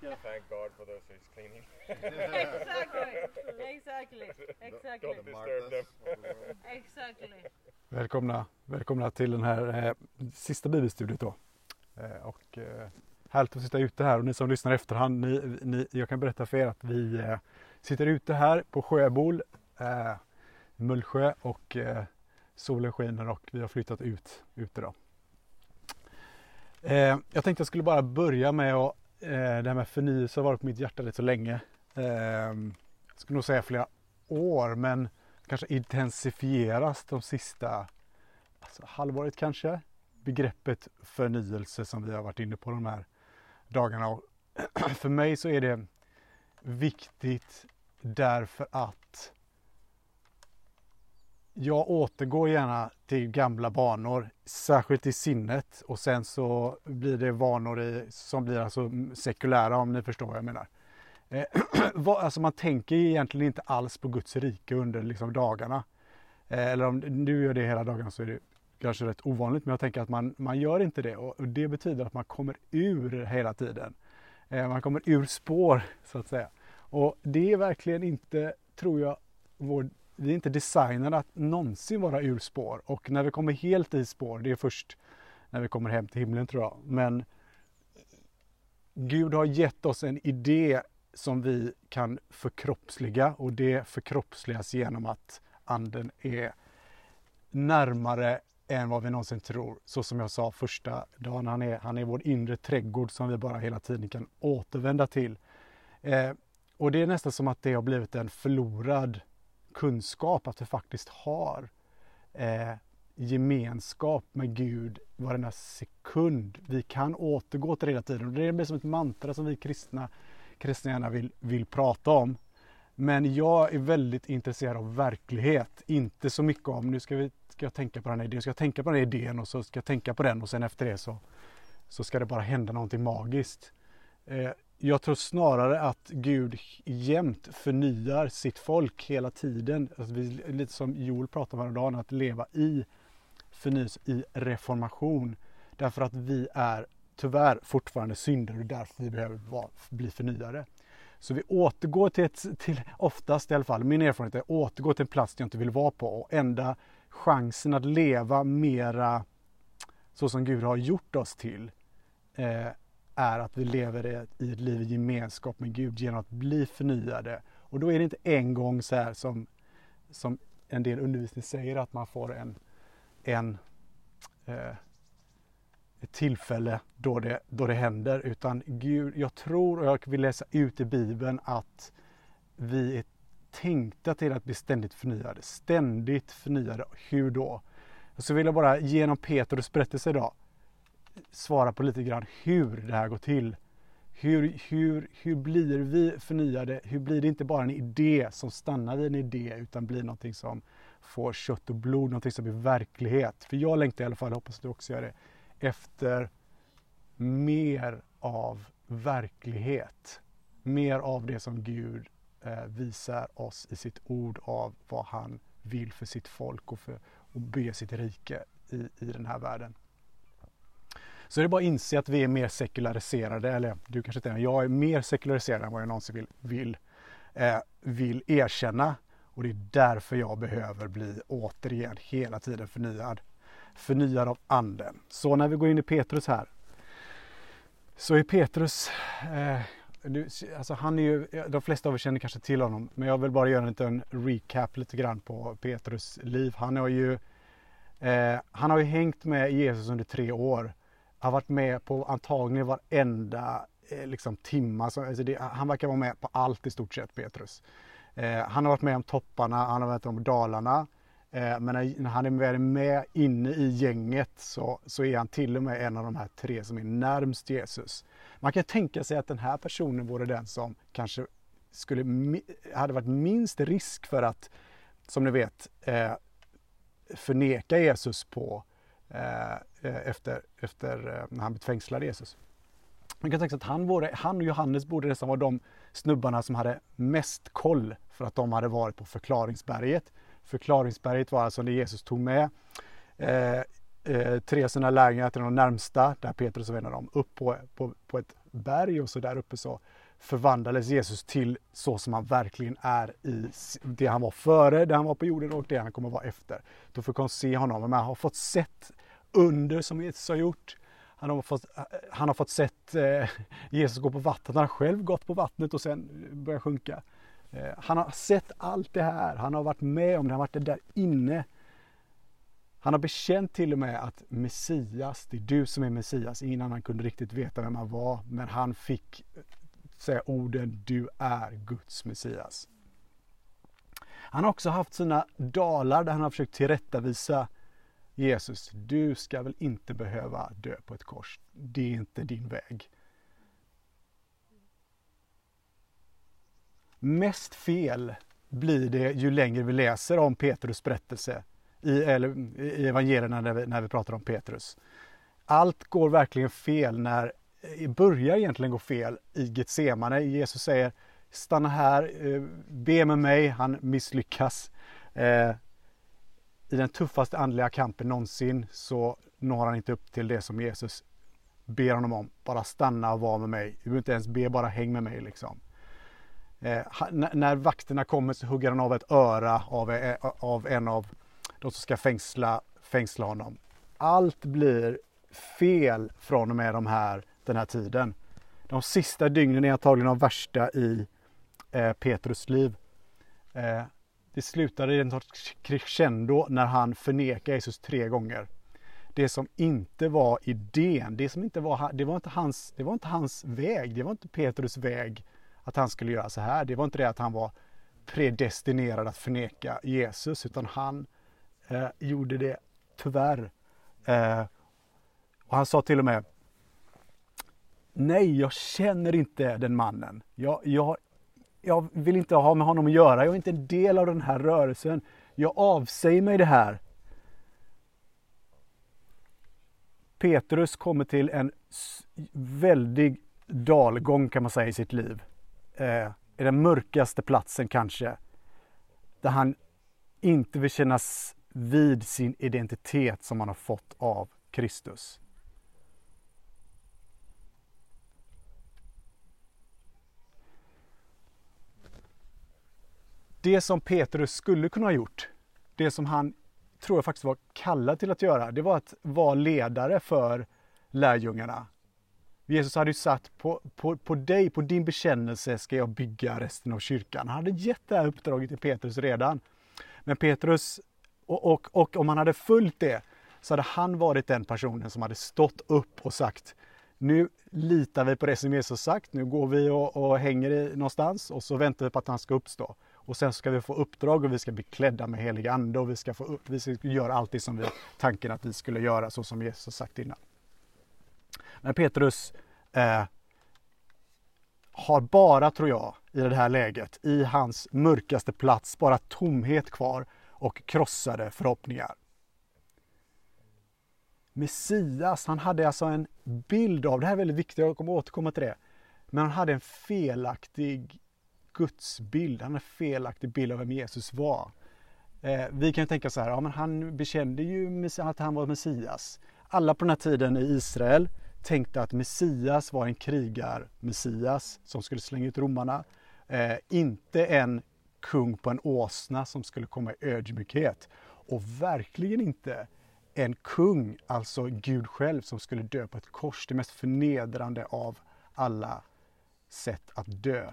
Thank God for those who's cleaning. exactly, exactly, exactly, Don't disturb them. exactly. Välkomna, välkomna till den här eh, sista bibelstudiet då. Eh, och eh, härligt att sitta ute här och ni som lyssnar i efterhand, ni, ni, jag kan berätta för er att vi eh, sitter ute här på Sjöbol, eh, Mullsjö och eh, solen skiner och vi har flyttat ut ute då. Eh, jag tänkte jag skulle bara börja med att, Eh, det här med förnyelse har varit på mitt hjärta rätt så länge. Ehm, jag skulle nog säga flera år men kanske intensifieras de sista alltså, halvåret kanske. Begreppet förnyelse som vi har varit inne på de här dagarna. Och för mig så är det viktigt därför att jag återgår gärna till gamla banor, särskilt i sinnet och sen så blir det vanor i, som blir alltså sekulära om ni förstår vad jag menar. Eh, alltså man tänker egentligen inte alls på Guds rike under liksom dagarna. Eh, eller om du gör det hela dagen så är det kanske rätt ovanligt men jag tänker att man, man gör inte det och det betyder att man kommer ur hela tiden. Eh, man kommer ur spår så att säga. Och det är verkligen inte, tror jag, vår, vi är inte designade att någonsin vara ur spår och när vi kommer helt i spår, det är först när vi kommer hem till himlen tror jag. Men Gud har gett oss en idé som vi kan förkroppsliga och det förkroppsligas genom att anden är närmare än vad vi någonsin tror. Så som jag sa första dagen, han är, han är vår inre trädgård som vi bara hela tiden kan återvända till. Eh, och det är nästan som att det har blivit en förlorad kunskap att vi faktiskt har eh, gemenskap med Gud varenda sekund. Vi kan återgå till det hela tiden. Och det blir som ett mantra som vi kristna kristna gärna vill, vill prata om. Men jag är väldigt intresserad av verklighet, inte så mycket om nu ska, vi, ska jag tänka på den här idén, ska jag tänka på den här idén och så ska jag tänka på den och sen efter det så, så ska det bara hända någonting magiskt. Eh, jag tror snarare att Gud jämt förnyar sitt folk hela tiden. Alltså vi, lite som Joel pratade om häromdagen, att leva i förnyelse, i reformation. Därför att vi är tyvärr fortfarande syndare och därför vi behöver vara, bli förnyade. Så vi återgår till, ett, till, oftast i alla fall, min erfarenhet är att återgå till en plats jag inte vill vara på och enda chansen att leva mera så som Gud har gjort oss till eh, är att vi lever i ett, liv i gemenskap med Gud genom att bli förnyade. Och då är det inte en gång så här som, som en del undervisning säger att man får en, en eh, ett tillfälle då det, då det händer utan Gud, jag tror och jag vill läsa ut i Bibeln att vi är tänkta till att bli ständigt förnyade, ständigt förnyade. Hur då? Så vill jag bara genom Petrus berättelse idag svara på lite grann hur det här går till. Hur, hur, hur blir vi förnyade? Hur blir det inte bara en idé som stannar vid en idé utan blir någonting som får kött och blod, någonting som blir verklighet. För jag längtar i alla fall, hoppas att du också gör det, efter mer av verklighet. Mer av det som Gud eh, visar oss i sitt ord av vad han vill för sitt folk och, för, och bygga sitt rike i, i den här världen. Så det är bara att inse att vi är mer sekulariserade, eller du kanske inte är, jag är mer sekulariserad än vad jag någonsin vill, vill, eh, vill erkänna. Och det är därför jag behöver bli återigen hela tiden förnyad förnyad av anden. Så när vi går in i Petrus här så är Petrus, eh, alltså han är ju, de flesta av er känner kanske till honom, men jag vill bara göra en liten recap lite grann på Petrus liv. Han har ju, eh, han har ju hängt med Jesus under tre år. Har varit med på antagligen varenda eh, liksom, timma. Alltså det, han verkar vara med på allt i stort sett, Petrus. Eh, han har varit med om topparna, han har varit med om dalarna. Eh, men när han är väl med inne i gänget så, så är han till och med en av de här tre som är närmst Jesus. Man kan tänka sig att den här personen vore den som kanske skulle, hade varit minst risk för att, som ni vet, eh, förneka Jesus på eh, Eh, eh, efter, efter eh, när han blev fängslad Jesus. Man kan tänka sig att han, vore, han och Johannes borde nästan vara de snubbarna som hade mest koll för att de hade varit på förklaringsberget Förklaringsberget var alltså när Jesus tog med eh, eh, tre av sina lärjungar till de närmsta, där Petrus var en av dem, upp på, på, på ett berg och så där uppe så förvandlades Jesus till så som han verkligen är i det han var före, det han var på jorden och det han kommer vara efter. Då fick hon se honom, man har fått sett under som Jesus har gjort. Han har fått, han har fått sett eh, Jesus gå på vattnet, han har själv gått på vattnet och sen börjat sjunka. Eh, han har sett allt det här, han har varit med om det, han har varit där inne. Han har bekänt till och med att Messias, det är du som är Messias. Ingen annan kunde riktigt veta vem han var, men han fick säga orden du är Guds Messias. Han har också haft sina dalar där han har försökt tillrättavisa Jesus. Du ska väl inte behöva dö på ett kors. Det är inte din väg. Mest fel blir det ju längre vi läser om Petrus berättelse i, eller, i evangelierna när vi, när vi pratar om Petrus. Allt går verkligen fel när Eh, börjar egentligen gå fel i Getsemane. Jesus säger stanna här, eh, be med mig, han misslyckas. Eh, I den tuffaste andliga kampen någonsin så når han inte upp till det som Jesus ber honom om. Bara stanna och vara med mig. Du behöver inte ens be, bara häng med mig liksom. Eh, när vakterna kommer så hugger han av ett öra av, av en av de som ska fängsla, fängsla honom. Allt blir fel från och med de här den här tiden. De sista dygnen är antagligen de värsta i eh, Petrus liv. Eh, det slutade i en sorts crescendo när han förnekar Jesus tre gånger. Det som inte var idén, det som inte var, det var inte hans, det var inte hans väg, det var inte Petrus väg att han skulle göra så här. Det var inte det att han var predestinerad att förneka Jesus utan han eh, gjorde det tyvärr. Eh, och han sa till och med Nej, jag känner inte den mannen. Jag, jag, jag vill inte ha med honom att göra. Jag är inte en del av den här rörelsen. Jag avsäger mig det här. Petrus kommer till en väldig dalgång kan man säga i sitt liv. Eh, I den mörkaste platsen kanske. Där han inte vill kännas vid sin identitet som han har fått av Kristus. Det som Petrus skulle kunna ha gjort, det som han tror jag faktiskt var kallad till att göra, det var att vara ledare för lärjungarna. Jesus hade ju satt på, på, på dig, på din bekännelse ska jag bygga resten av kyrkan. Han hade gett det här uppdraget till Petrus redan. Men Petrus, och, och, och om han hade följt det, så hade han varit den personen som hade stått upp och sagt nu litar vi på det som Jesus sagt, nu går vi och, och hänger i någonstans och så väntar vi på att han ska uppstå. Och sen ska vi få uppdrag och vi ska bli klädda med helig ande och vi ska, få, vi ska göra allt det som vi tanken att vi skulle göra så som Jesus sagt innan. Men Petrus eh, har bara, tror jag, i det här läget, i hans mörkaste plats, bara tomhet kvar och krossade förhoppningar. Messias, han hade alltså en bild av, det här är väldigt viktigt, jag kommer återkomma till det, men han hade en felaktig gudsbild, han har en felaktig bild av vem Jesus var. Eh, vi kan tänka så här, ja men han bekände ju att han var Messias. Alla på den här tiden i Israel tänkte att Messias var en krigar-Messias som skulle slänga ut romarna. Eh, inte en kung på en åsna som skulle komma i ödmjukhet. Och verkligen inte en kung, alltså Gud själv, som skulle dö på ett kors. Det mest förnedrande av alla sätt att dö.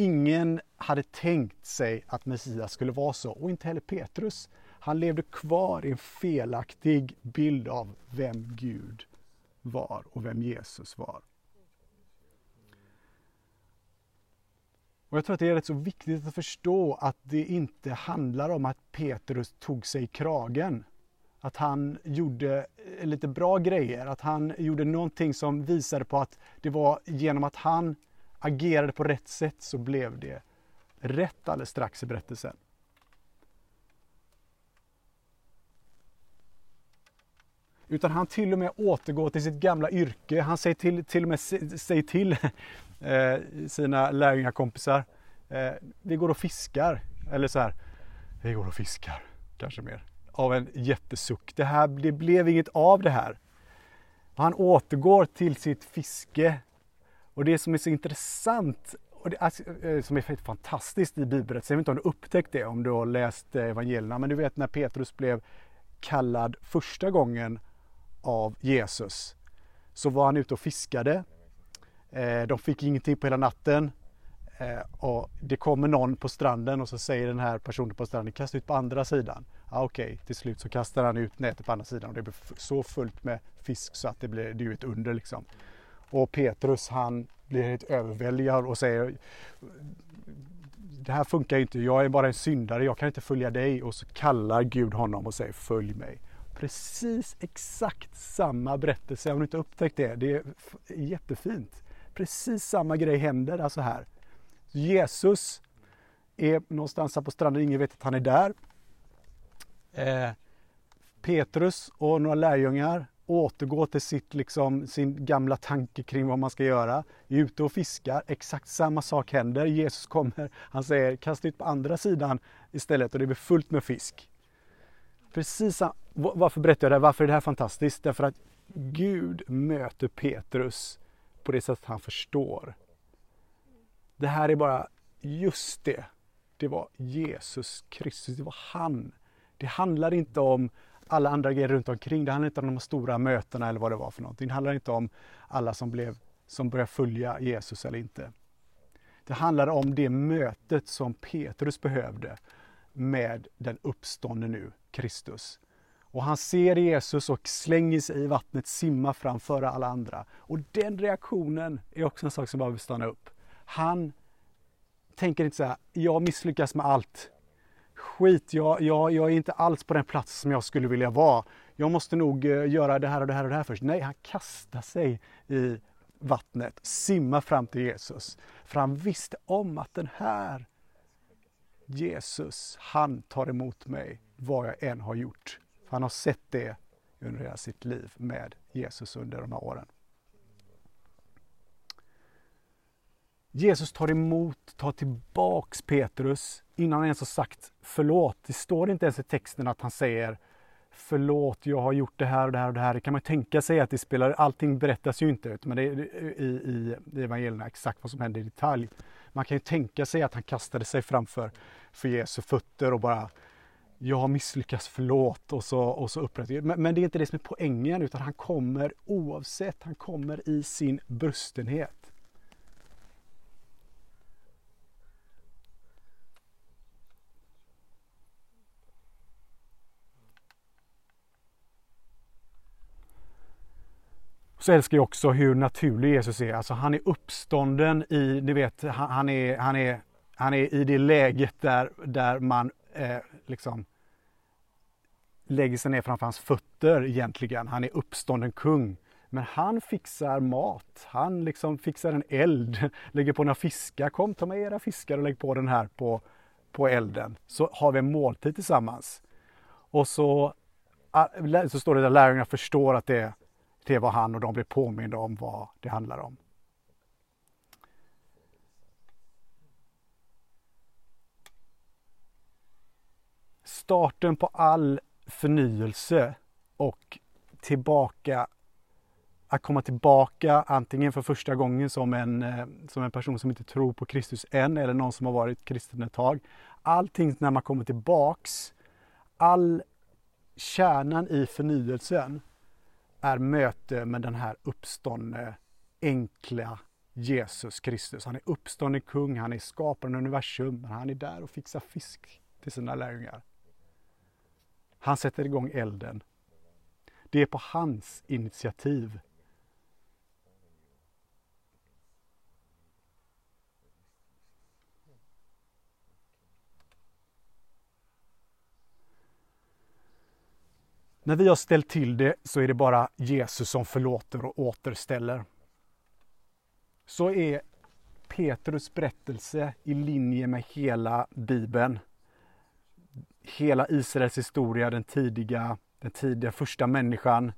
Ingen hade tänkt sig att Messias skulle vara så och inte heller Petrus. Han levde kvar i en felaktig bild av vem Gud var och vem Jesus var. Och Jag tror att det är rätt så viktigt att förstå att det inte handlar om att Petrus tog sig i kragen. Att han gjorde eh, lite bra grejer, att han gjorde någonting som visade på att det var genom att han agerade på rätt sätt så blev det rätt alldeles strax i berättelsen. Utan han till och med återgår till sitt gamla yrke. Han säger till, till och med säger till eh, sina lärjungakompisar. Eh, vi går och fiskar. Eller så här, vi går och fiskar. Kanske mer. av en jättesuck. Det, här, det blev inget av det här. Han återgår till sitt fiske. Och det som är så intressant och det, alltså, eh, som är fantastiskt i bibelberättelsen, jag vet inte om du upptäckt det om du har läst eh, evangelierna, men du vet när Petrus blev kallad första gången av Jesus så var han ute och fiskade. Eh, de fick ingenting på hela natten. Och det kommer någon på stranden och så säger den här personen på stranden kasta ut på andra sidan. Ah, Okej, okay. till slut så kastar han ut nätet på andra sidan och det blir så fullt med fisk så att det blir det är ett under liksom. Och Petrus han blir helt överväldigad och säger Det här funkar inte, jag är bara en syndare, jag kan inte följa dig. Och så kallar Gud honom och säger följ mig. Precis exakt samma berättelse, om du inte upptäckt det, det är jättefint. Precis samma grej händer alltså här. Jesus är någonstans här på stranden, ingen vet att han är där. Eh, Petrus och några lärjungar återgå till sitt, liksom, sin gamla tanke kring vad man ska göra. Vi är ute och fiskar, exakt samma sak händer. Jesus kommer, han säger kasta ut på andra sidan istället och det blir fullt med fisk. Precis Varför berättar jag det här? Varför är det här fantastiskt? Därför att Gud möter Petrus på det sättet han förstår. Det här är bara just det. Det var Jesus Kristus, det var han. Det handlar inte om alla andra grejer runt omkring. Det handlar inte om de stora mötena eller vad det var för någonting. Det handlar inte om alla som, blev, som började följa Jesus eller inte. Det handlar om det mötet som Petrus behövde med den uppståndne nu, Kristus. Och han ser Jesus och slänger sig i vattnet, simmar framför alla andra. Och den reaktionen är också en sak som bara vill stanna upp. Han tänker inte så här, jag misslyckas med allt skit, jag, jag, jag är inte alls på den plats som jag skulle vilja vara. Jag måste nog eh, göra det här och det här och det här först. Nej, han kastar sig i vattnet, simmar fram till Jesus. För han visste om att den här Jesus, han tar emot mig vad jag än har gjort. För han har sett det under hela sitt liv med Jesus under de här åren. Jesus tar emot, tar tillbaks Petrus innan han ens har sagt förlåt. Det står inte ens i texten att han säger förlåt, jag har gjort det här och det här och det här. Det kan man tänka sig att det spelar, allting berättas ju inte ut, men det är i, i, i evangelierna exakt vad som händer i detalj. Man kan ju tänka sig att han kastade sig framför för Jesu fötter och bara jag har misslyckats, förlåt och så, och så upprättar men, men det är inte det som är poängen utan han kommer oavsett, han kommer i sin brustenhet. Så älskar jag också hur naturlig Jesus är. Alltså han är uppstånden i, ni vet, han, är, han, är, han är i det läget där, där man eh, liksom lägger sig ner framför hans fötter egentligen. Han är uppstånden kung. Men han fixar mat. Han liksom fixar en eld, lägger på några fiskar. Kom ta med era fiskar och lägg på den här på, på elden. Så har vi en måltid tillsammans. Och så, ah, så står det där lärjungarna förstår att det är det var han och de blev påminda om vad det handlar om. Starten på all förnyelse och tillbaka att komma tillbaka antingen för första gången som en, eh, som en person som inte tror på Kristus än eller någon som har varit kristen ett tag. Allting när man kommer tillbaks, all kärnan i förnyelsen är möte med den här uppståndne, enkla Jesus Kristus. Han är uppstånden kung, han är skaparen av universum, men han är där och fixar fisk till sina lärjungar. Han sätter igång elden. Det är på hans initiativ När vi har ställt till det så är det bara Jesus som förlåter och återställer. Så är Petrus berättelse i linje med hela Bibeln. Hela Israels historia, den tidiga, den tidiga första människan.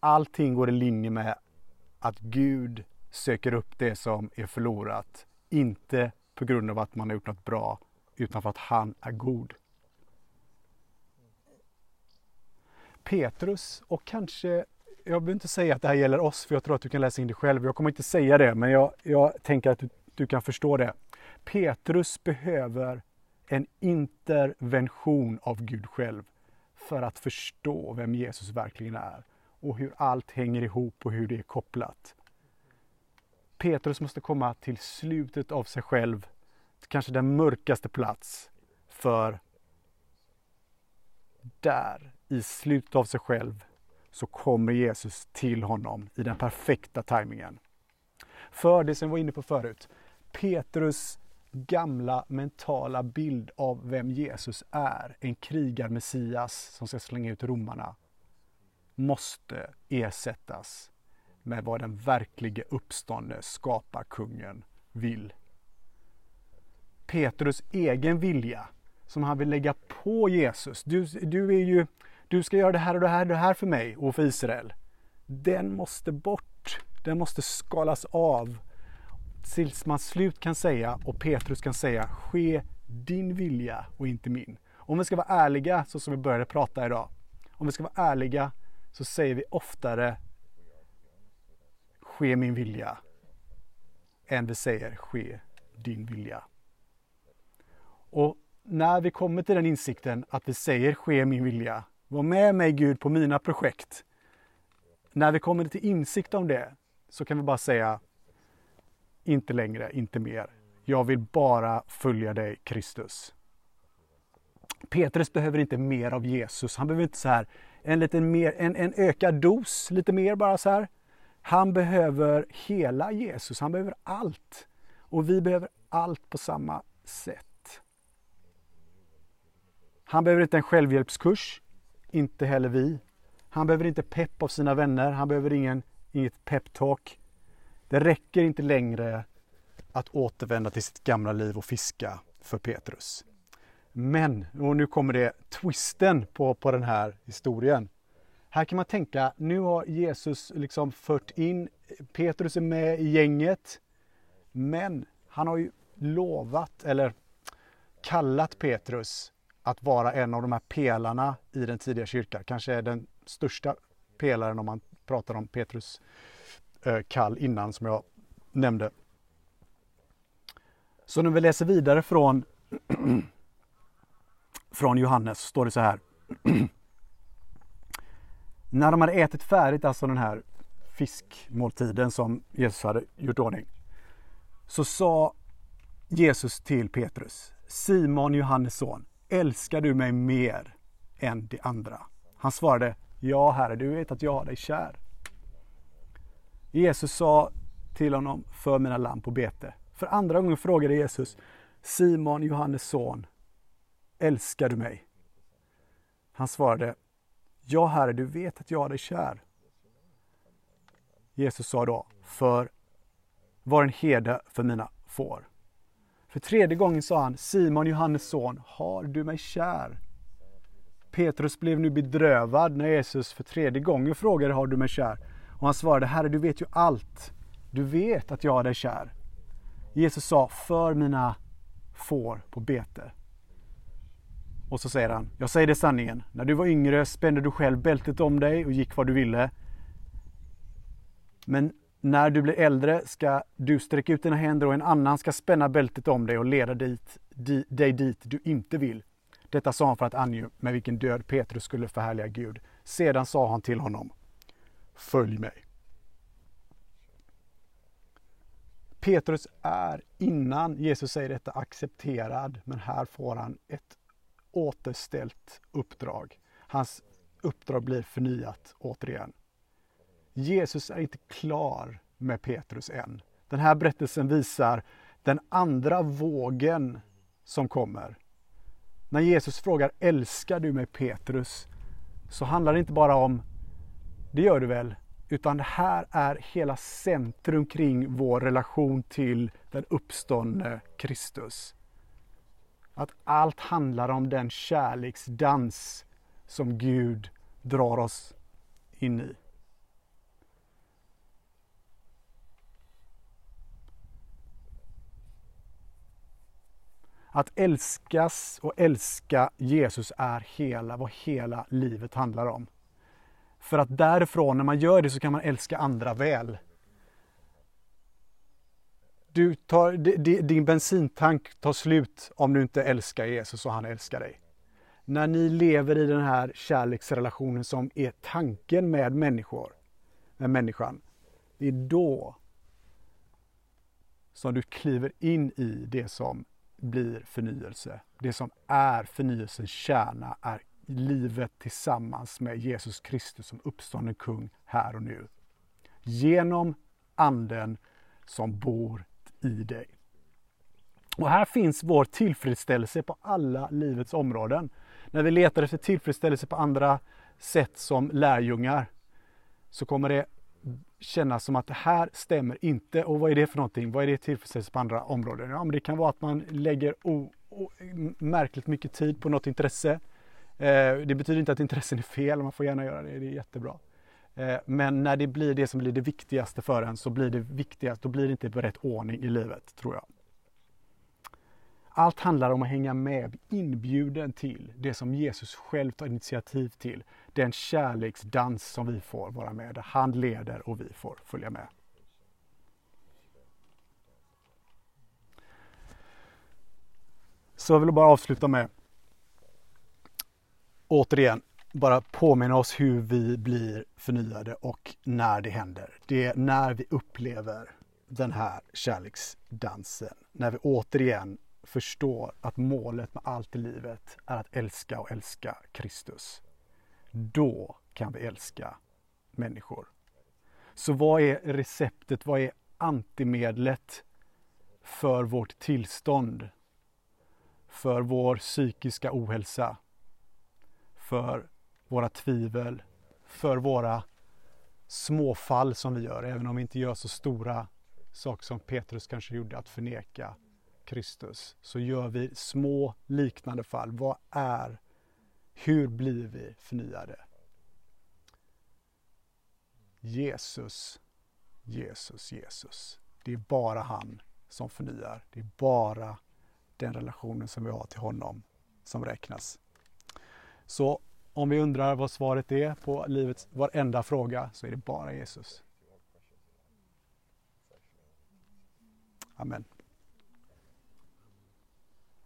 Allting går i linje med att Gud söker upp det som är förlorat. Inte på grund av att man har gjort något bra, utan för att han är god. Petrus och kanske, jag behöver inte säga att det här gäller oss för jag tror att du kan läsa in det själv. Jag kommer inte säga det men jag, jag tänker att du, du kan förstå det. Petrus behöver en intervention av Gud själv för att förstå vem Jesus verkligen är och hur allt hänger ihop och hur det är kopplat. Petrus måste komma till slutet av sig själv, kanske den mörkaste plats, för där, i slutet av sig själv, så kommer Jesus till honom i den perfekta tajmingen. För det som vi var inne på förut, Petrus gamla mentala bild av vem Jesus är, en krigar-Messias som ska slänga ut romarna, måste ersättas med vad den verklige uppståndne skaparkungen vill. Petrus egen vilja som han vill lägga på Jesus. Du, du, är ju, du ska göra det här och det här och det här för mig och för Israel. Den måste bort. Den måste skalas av tills man slut kan säga och Petrus kan säga ske din vilja och inte min. Om vi ska vara ärliga så som vi började prata idag. Om vi ska vara ärliga så säger vi oftare ske min vilja än vi säger ske din vilja. Och när vi kommer till den insikten att vi säger ske min vilja, var med mig Gud på mina projekt. När vi kommer till insikt om det så kan vi bara säga inte längre, inte mer. Jag vill bara följa dig Kristus. Petrus behöver inte mer av Jesus. Han behöver inte så här en liten mer, en, en ökad dos, lite mer bara så här. Han behöver hela Jesus, han behöver allt. Och vi behöver allt på samma sätt. Han behöver inte en självhjälpskurs, inte heller vi. Han behöver inte pepp av sina vänner, han behöver ingen, inget peptalk. Det räcker inte längre att återvända till sitt gamla liv och fiska för Petrus. Men, och nu kommer det twisten på, på den här historien. Här kan man tänka, nu har Jesus liksom fört in, Petrus är med i gänget. Men han har ju lovat, eller kallat Petrus att vara en av de här pelarna i den tidiga kyrkan. Kanske är den största pelaren om man pratar om Petrus eh, kall innan som jag nämnde. Så när vi läser vidare från, från Johannes står det så här. när de hade ätit färdigt, alltså den här fiskmåltiden som Jesus hade gjort ordning, så sa Jesus till Petrus, Simon Johannes son, älskar du mig mer än de andra? Han svarade, ja herre, du vet att jag har dig kär. Jesus sa till honom, för mina lamm på bete. För andra gången frågade Jesus, Simon Johannes son, älskar du mig? Han svarade, Ja, Herre, du vet att jag har dig kär. Jesus sa då, för var en herde för mina får. För tredje gången sa han, Simon Johannes son, har du mig kär? Petrus blev nu bedrövad när Jesus för tredje gången frågade, har du mig kär? Och han svarade, Herre, du vet ju allt. Du vet att jag har dig kär. Jesus sa, för mina får på bete. Och så säger han, jag säger det sanningen. När du var yngre spände du själv bältet om dig och gick vad du ville. Men när du blir äldre ska du sträcka ut dina händer och en annan ska spänna bältet om dig och leda dit, di, dig dit du inte vill. Detta sa han för att ange med vilken död Petrus skulle förhärliga Gud. Sedan sa han till honom, följ mig. Petrus är innan Jesus säger detta accepterad, men här får han ett återställt uppdrag. Hans uppdrag blir förnyat återigen. Jesus är inte klar med Petrus än. Den här berättelsen visar den andra vågen som kommer. När Jesus frågar älskar du mig Petrus? Så handlar det inte bara om det gör du väl? Utan det här är hela centrum kring vår relation till den uppståndne Kristus. Att allt handlar om den kärleksdans som Gud drar oss in i. Att älskas och älska Jesus är hela vad hela livet handlar om. För att därifrån, när man gör det, så kan man älska andra väl. Du tar, din bensintank tar slut om du inte älskar Jesus och han älskar dig. När ni lever i den här kärleksrelationen som är tanken med människor, med människan. Det är då som du kliver in i det som blir förnyelse. Det som är förnyelsens kärna är livet tillsammans med Jesus Kristus som uppstånden kung här och nu. Genom anden som bor i dig. Och här finns vår tillfredsställelse på alla livets områden. När vi letar efter tillfredsställelse på andra sätt som lärjungar så kommer det känna som att det här stämmer inte. Och vad är det för någonting? Vad är det tillfredsställelse på andra områden? Ja, men det kan vara att man lägger o, o, märkligt mycket tid på något intresse. Eh, det betyder inte att intressen är fel, man får gärna göra det, det är jättebra. Eh, men när det blir det som blir det viktigaste för en så blir det viktigast, då blir det inte på rätt ordning i livet, tror jag. Allt handlar om att hänga med, inbjuden till det som Jesus själv tar initiativ till. Den kärleksdans som vi får vara med, där han leder och vi får följa med. Så jag vill bara avsluta med återigen bara påminna oss hur vi blir förnyade och när det händer. Det är när vi upplever den här kärleksdansen. När vi återigen förstår att målet med allt i livet är att älska och älska Kristus. Då kan vi älska människor. Så vad är receptet? Vad är antimedlet för vårt tillstånd? För vår psykiska ohälsa? För våra tvivel? För våra småfall som vi gör, även om vi inte gör så stora saker som Petrus kanske gjorde, att förneka Kristus så gör vi små liknande fall. Vad är, hur blir vi förnyade? Jesus, Jesus, Jesus. Det är bara han som förnyar. Det är bara den relationen som vi har till honom som räknas. Så om vi undrar vad svaret är på livets varenda fråga så är det bara Jesus. Amen.